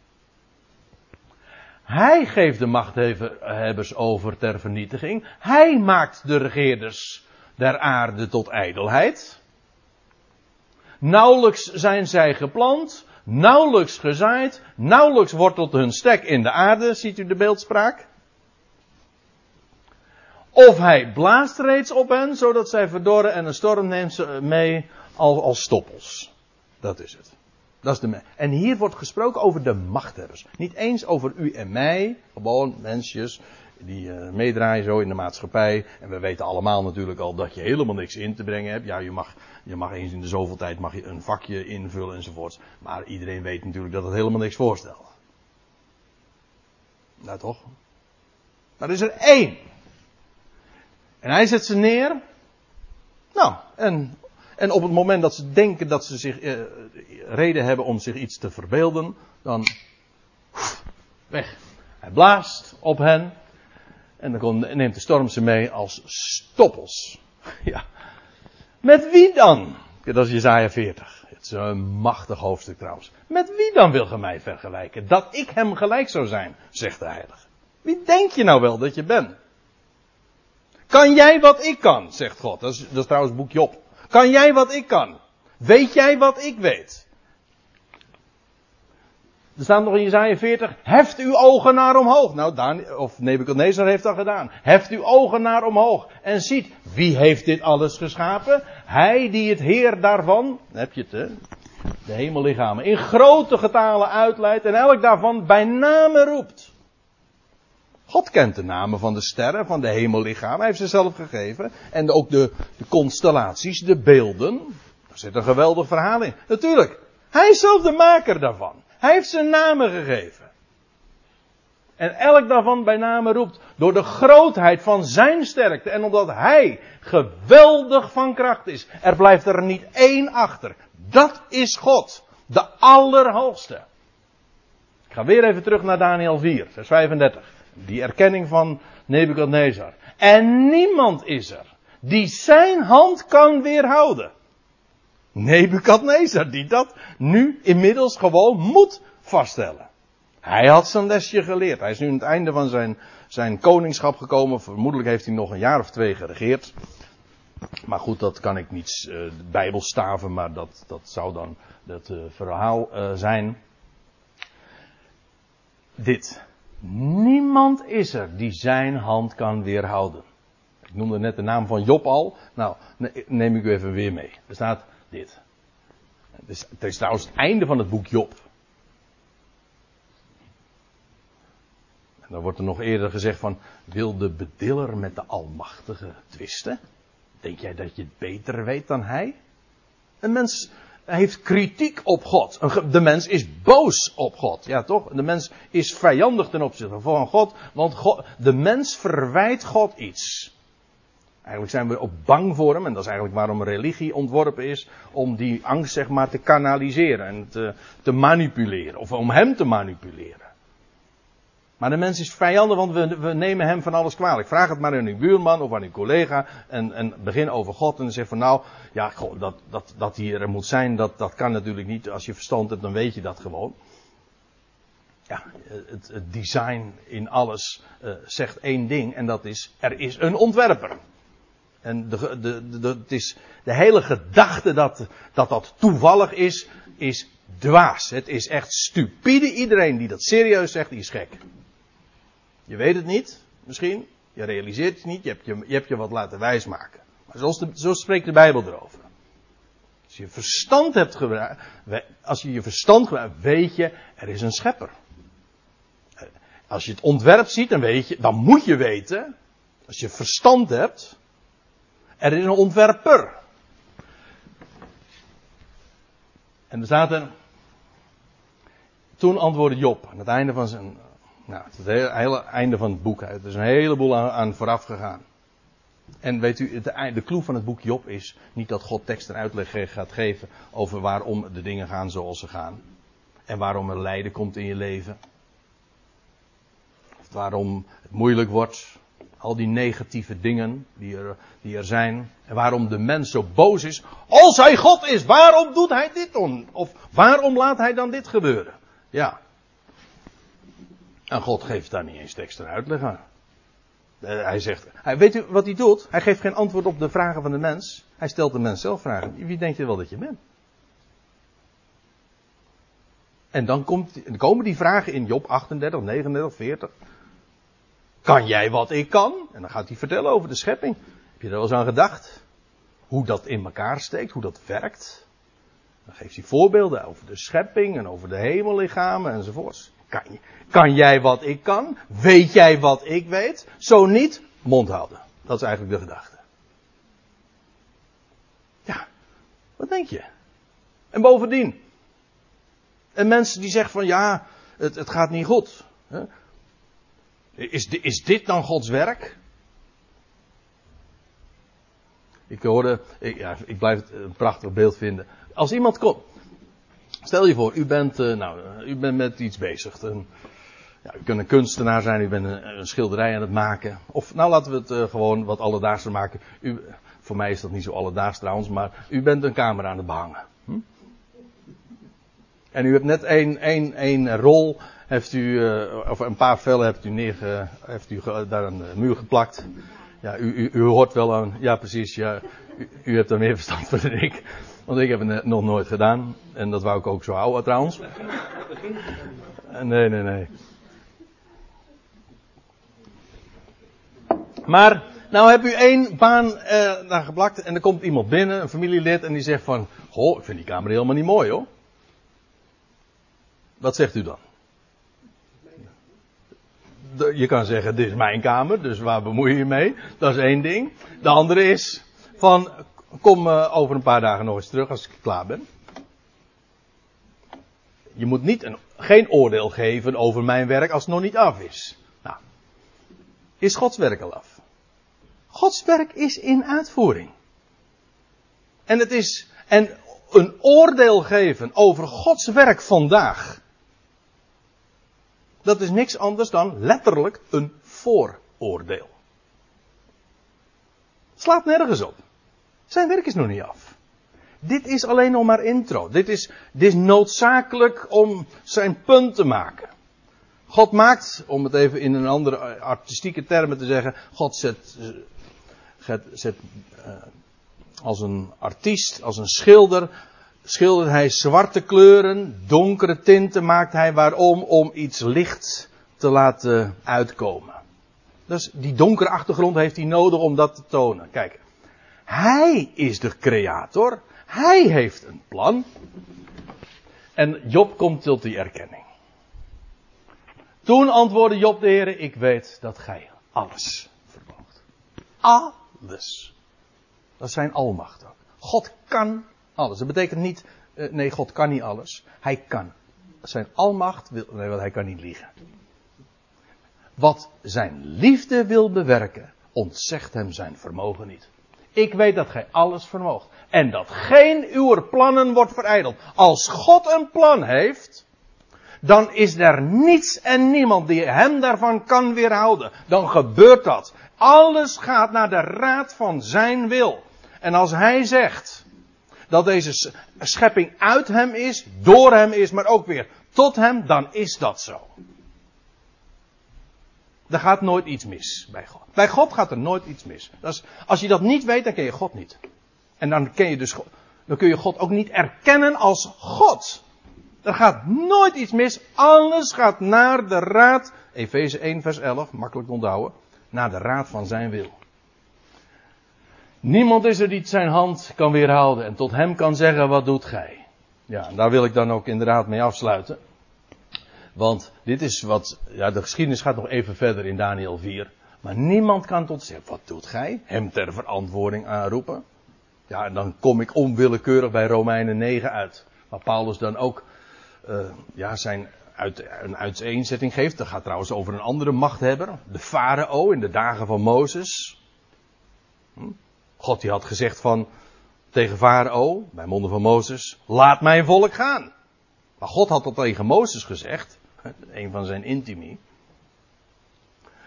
Hij geeft de machthebbers over ter vernietiging. Hij maakt de regeerders der aarde tot ijdelheid. Nauwelijks zijn zij geplant, nauwelijks gezaaid, nauwelijks wortelt hun stek in de aarde, ziet u de beeldspraak. Of hij blaast reeds op hen, zodat zij verdorren en een storm neemt ze mee als, als stoppels. Dat is het. Dat is de en hier wordt gesproken over de machthebbers. Niet eens over u en mij, gewoon mensjes die uh, meedraaien zo in de maatschappij. En we weten allemaal natuurlijk al dat je helemaal niks in te brengen hebt. Ja, je mag, je mag eens in de zoveel tijd mag je een vakje invullen enzovoorts. Maar iedereen weet natuurlijk dat het helemaal niks voorstelt. Nou toch? Maar er is er één. En hij zet ze neer. Nou, en en op het moment dat ze denken dat ze zich eh, reden hebben om zich iets te verbeelden, dan weg. Hij blaast op hen en dan neemt de storm ze mee als stoppels. [laughs] Ja. Met wie dan? Dat is Jezaja 40. Het is een machtig hoofdstuk trouwens. Met wie dan wil ge mij vergelijken? Dat ik hem gelijk zou zijn, zegt de heilige. Wie denk je nou wel dat je bent? Kan jij wat ik kan, zegt God. Dat is, dat trouwens boek Job. Kan jij wat ik kan? Weet jij wat ik weet? Er staat nog in Jezaja 40, heft uw ogen naar omhoog. Nou, Dan, of Nebuchadnezzar heeft dat gedaan. Heft uw ogen naar omhoog en ziet, wie heeft dit alles geschapen? Hij die het Heer daarvan, heb je het hè, de hemellichamen, in grote getalen uitleidt en elk daarvan bij name roept. God kent de namen van de sterren, van de hemellichamen. Hij heeft ze zelf gegeven. En ook de, de constellaties, de beelden. Daar zit een geweldig verhaal in. Natuurlijk. Hij is zelf de maker daarvan. Hij heeft ze namen gegeven. En elk daarvan bij name roept. Door de grootheid van zijn sterkte. En omdat hij geweldig van kracht is. Er blijft er niet één achter. Dat is God. De Allerhoogste. Ik ga weer even terug naar Daniel 4, vers 35. Die erkenning van Nebukadnezar. En niemand is er die zijn hand kan weerhouden. Nebukadnezar, die dat nu inmiddels gewoon moet vaststellen. Hij had zijn lesje geleerd. Hij is nu aan het einde van zijn, zijn koningschap gekomen. Vermoedelijk heeft hij nog een jaar of twee geregeerd. Maar goed, dat kan ik niet uh, bijbelstaven, maar dat, dat zou dan het uh, verhaal uh, zijn. Dit. Niemand is er die zijn hand kan weerhouden. Ik noemde net de naam van Job al. Nou, neem ik u even weer mee. Er staat dit. Het is, het is trouwens het einde van het boek Job. En dan wordt er nog eerder gezegd van, wil de bediller met de Almachtige twisten? Denk jij dat je het beter weet dan hij? Een mens heeft kritiek op God. De mens is boos op God. Ja, toch? De mens is vijandig ten opzichte van God. Want de mens verwijt God iets. Eigenlijk zijn we ook bang voor hem. En dat is eigenlijk waarom religie ontworpen is. Om die angst zeg maar te kanaliseren. En te manipuleren. Of om hem te manipuleren. Maar de mens is vijandig, want we, we, nemen hem van alles kwalijk. Vraag het maar aan uw buurman of aan uw collega. En, en begin over God. En zeg van nou, ja, dat, dat, dat hij er moet zijn, dat, dat kan natuurlijk niet. Als je verstand hebt, dan weet je dat gewoon. Ja, het, het design in alles uh, zegt één ding. En dat is, er is een ontwerper. En de, de, de, het is, de hele gedachte dat, dat dat toevallig is, is dwaas. Het is echt stupide. Iedereen die dat serieus zegt, die is gek. Je weet het niet, misschien. Je realiseert het niet. Je hebt je, je, hebt je wat laten wijsmaken. Maar zoals de, zo spreekt de Bijbel erover. Als je verstand hebt gebruikt, als je je verstand gebruikt, weet je, er is een schepper. Als je het ontwerp ziet, dan weet je, dan moet je weten, als je verstand hebt, er is een ontwerper. En er staat er, toen antwoordde Job, aan het einde van zijn, nou, het hele, einde van het boek, er is een heleboel aan, aan vooraf gegaan. En weet u, de, de clue van het boek Job is niet dat God tekst en uitleg gaat geven over waarom de dingen gaan zoals ze gaan. En waarom er lijden komt in je leven. Of waarom het moeilijk wordt. Al die negatieve dingen die er, die er zijn. En waarom de mens zo boos is. Als hij God is, waarom doet hij dit dan? Of waarom laat hij dan dit gebeuren? Ja. En God geeft daar niet eens en uitleg aan. Eh, hij zegt, weet u wat hij doet? Hij geeft geen antwoord op de vragen van de mens. Hij stelt de mens zelf vragen. Wie denk je wel dat je bent? En dan, komt, dan komen die vragen in Job 38, 39, 40. Kan jij wat ik kan? En dan gaat hij vertellen over de schepping. Heb je er wel eens aan gedacht? Hoe dat in elkaar steekt, hoe dat werkt. Dan geeft hij voorbeelden over de schepping en over de hemellichamen enzovoorts. Kan, kan jij wat ik kan? Weet jij wat ik weet? Zo niet, mond houden. Dat is eigenlijk de gedachte. Ja, wat denk je? En bovendien, een mens die zegt van ja, het, het gaat niet goed. Is, is dit dan Gods werk? Ik hoorde, ik, ja, ik blijf het een prachtig beeld vinden. Als iemand komt, Stel je voor, u bent, uh, nou, u bent met iets bezig. Een, ja, u kunt een kunstenaar zijn, u bent een, schilderij aan het maken. Of, nou laten we het uh, gewoon wat alledaagser maken. U, voor mij is dat niet zo alledaags trouwens, maar u bent een camera aan het behangen. Hm? En u hebt net één, één, één rol, heeft u, of een paar vellen hebt u, neerge, heeft u daar aan de muur geplakt. Ja, u, u, u hoort wel aan, ja precies, ja, u, u hebt er meer verstand van dan ik. Want ik heb het nog nooit gedaan. En dat wou ik ook zo houden trouwens. Nee, nee, nee. Maar, nou heb u één baan eh, daar geplakt en er komt iemand binnen, een familielid, en die zegt van, goh, ik vind die kamer helemaal niet mooi hoor. Wat zegt u dan? Je kan zeggen, dit is mijn kamer, dus waar bemoei je je mee? Dat is één ding. De andere is, van, Kom uh, over een paar dagen nog eens terug als ik klaar ben. Je moet niet een, geen oordeel geven over mijn werk als het nog niet af is. Nou, is Gods werk al af? Gods werk is in uitvoering. En het is, en een oordeel geven over Gods werk vandaag. Dat is niks anders dan letterlijk een vooroordeel. Slaat nergens op. Zijn werk is nog niet af. Dit is alleen nog maar intro. Dit is, dit is noodzakelijk om zijn punt te maken. God maakt, om het even in een andere artistieke termen te zeggen, God zet, zet, zet uh, als een artiest, als een schilder, schildert hij zwarte kleuren, donkere tinten maakt hij waarom? Om iets licht te laten uitkomen. Dus die donkere achtergrond heeft hij nodig om dat te tonen. Kijk, hij is de creator. Hij heeft een plan. En Job komt tot die erkenning. Toen antwoordde Job de Heer, ik weet dat gij alles vermoogt. Alles. Dat is zijn almacht ook. God kan alles. Dat betekent niet, eh, nee, God kan niet alles. Hij kan. Zijn almacht wil, nee, want hij kan niet liegen. Wat zijn liefde wil bewerken, ontzegt hem zijn vermogen niet. Ik weet dat gij alles vermoogt. En dat geen uw plannen wordt verijdeld. Als God een plan heeft, dan is er niets en niemand die hem daarvan kan weerhouden. Dan gebeurt dat. Alles gaat naar de raad van zijn wil. En als hij zegt dat deze schepping uit hem is, door hem is, maar ook weer tot hem, dan is dat zo. Er gaat nooit iets mis bij God. Bij God gaat er nooit iets mis. Is, als je dat niet weet, dan ken je God niet. En dan, ken je dus, dan kun je God ook niet erkennen als God. Er gaat nooit iets mis. Alles gaat naar de raad. Efeze 1 vers 11, makkelijk onthouden. Naar de raad van zijn wil. Niemand is er die zijn hand kan weerhouden en tot hem kan zeggen, wat doet gij? Ja, daar wil ik dan ook inderdaad mee afsluiten. Want dit is wat, ja, de geschiedenis gaat nog even verder in Daniel 4. Maar niemand kan tot zeggen, wat doet gij? Hem ter verantwoording aanroepen. Ja, en dan kom ik onwillekeurig bij Romeinen 9 uit. Waar Paulus dan ook, uh, ja, zijn uit, een uiteenzetting geeft. Dat gaat trouwens over een andere machthebber. De farao in de dagen van Mozes. Hm? God die had gezegd van, tegen farao, bij monden van Mozes, laat mijn volk gaan. Maar God had dat tegen Mozes gezegd, een van zijn intimi.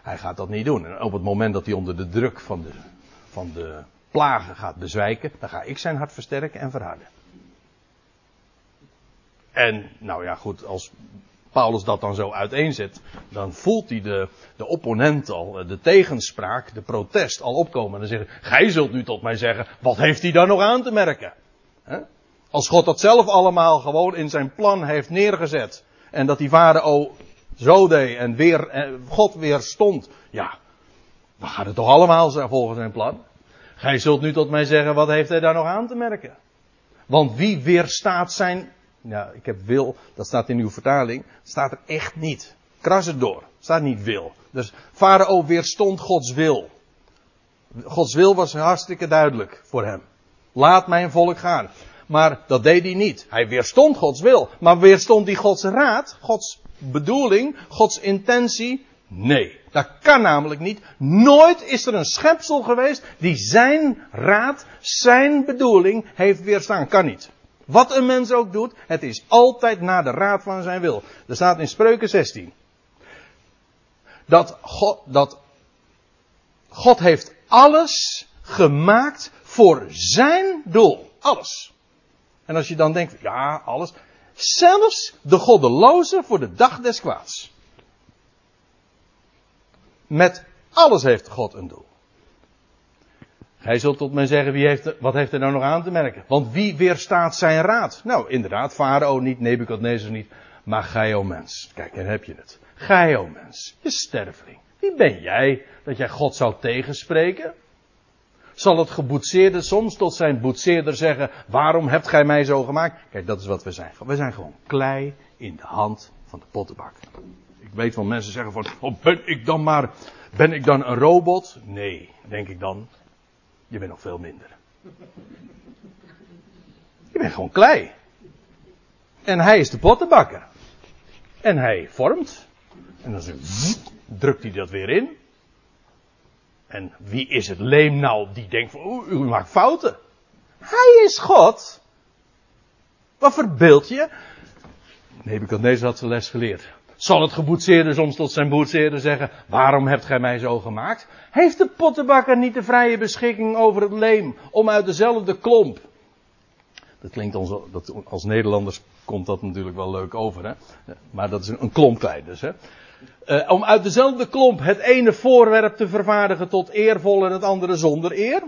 Hij gaat dat niet doen. En op het moment dat hij onder de druk van de, van de plagen gaat bezwijken, dan ga ik zijn hart versterken en verharden. En, nou ja, goed, als Paulus dat dan zo uiteenzet, dan voelt hij de, de opponent al, de tegenspraak, de protest al opkomen. En dan zegt gij zult nu tot mij zeggen, wat heeft hij daar nog aan te merken? Als God dat zelf allemaal gewoon in zijn plan heeft neergezet. En dat die farao zo deed en weer, God weer stond. Ja, dan gaat het toch allemaal volgens zijn plan. Gij zult nu tot mij zeggen, wat heeft hij daar nog aan te merken? Want wie weerstaat zijn ja, ik heb wil, dat staat in uw vertaling, staat er echt niet. Kras het door, staat niet wil. Dus Farao weerstond Gods wil. Gods wil was hartstikke duidelijk voor hem. Laat mijn volk gaan. Maar dat deed hij niet. Hij weerstond Gods wil. Maar weerstond hij Gods raad, Gods bedoeling, Gods intentie? Nee. Dat kan namelijk niet. Nooit is er een schepsel geweest die zijn raad, zijn bedoeling heeft weerstaan. Kan niet. Wat een mens ook doet, het is altijd naar de raad van zijn wil. Er staat in Spreuken 16. Dat God, dat God heeft alles gemaakt voor zijn doel. Alles. En als je dan denkt, ja, alles. Zelfs de goddeloze voor de dag des kwaads. Met alles heeft God een doel. Hij zult tot mij zeggen, wie heeft, wat heeft er nou nog aan te merken? Want wie weerstaat zijn raad? Nou, inderdaad, Farao niet, Nebukadnezar niet, maar gij, o mens. Kijk, daar heb je het. Gij, o mens, je sterveling. Wie ben jij dat jij God zou tegenspreken? Zal het geboetseerde soms tot zijn boetseerder zeggen, waarom hebt gij mij zo gemaakt? Kijk, dat is wat we zijn. We zijn gewoon klei in de hand van de pottenbak. Ik weet van mensen zeggen van, oh, ben ik dan maar, ben ik dan een robot? Nee, denk ik dan. Je bent nog veel minder. Je bent gewoon klei. En hij is de pottenbakker. En hij vormt. En dan drukt hij dat weer in. En wie is het leem nou die denkt van, u maakt fouten. Hij is God. Wat verbeeld je? deze had zijn les geleerd. Zal het geboetseerde soms tot zijn boetseerde zeggen, waarom hebt gij mij zo gemaakt? Heeft de pottenbakker niet de vrije beschikking over het leem om uit dezelfde klomp? Dat klinkt ons, dat, als Nederlanders komt dat natuurlijk wel leuk over, hè? Maar dat is een, een dus, hè? Uh, om uit dezelfde klomp het ene voorwerp te vervaardigen tot eervol en het andere zonder eer.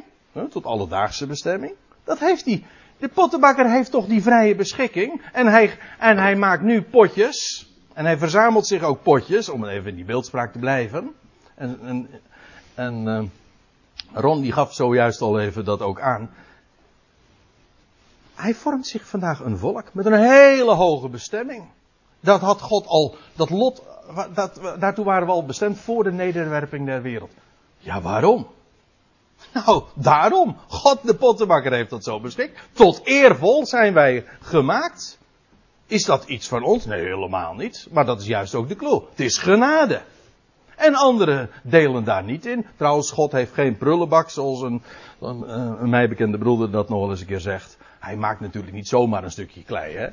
Tot alledaagse bestemming. Dat heeft hij. De pottenbakker heeft toch die vrije beschikking. En hij, en hij maakt nu potjes. En hij verzamelt zich ook potjes, om even in die beeldspraak te blijven. En, en, en uh, Ron die gaf zojuist al even dat ook aan. Hij vormt zich vandaag een volk met een hele hoge bestemming. Dat had God al, dat lot, dat, daartoe waren we al bestemd voor de nederwerping der wereld. Ja, waarom? Nou, daarom. God de pottenbakker heeft dat zo beschikt. Tot eervol zijn wij gemaakt. Is dat iets van ons? Nee, helemaal niet. Maar dat is juist ook de clue. Het is genade. En anderen delen daar niet in. Trouwens, God heeft geen prullenbak, zoals een, een, een mij bekende broeder dat nog wel eens een keer zegt. Hij maakt natuurlijk niet zomaar een stukje klei, hè.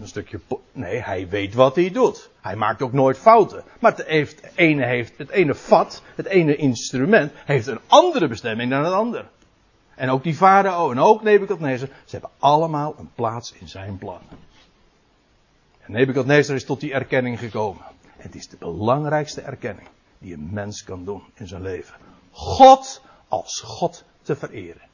Een stukje, nee, hij weet wat hij doet. Hij maakt ook nooit fouten. Maar het, heeft, ene heeft, het ene vat, het ene instrument, heeft een andere bestemming dan het andere. En ook die farao en ook Nebuchadnezzar, ze hebben allemaal een plaats in zijn plan. En Nebuchadnezzar is tot die erkenning gekomen. Het is de belangrijkste erkenning. die een mens kan doen in zijn leven. God als God te vereren.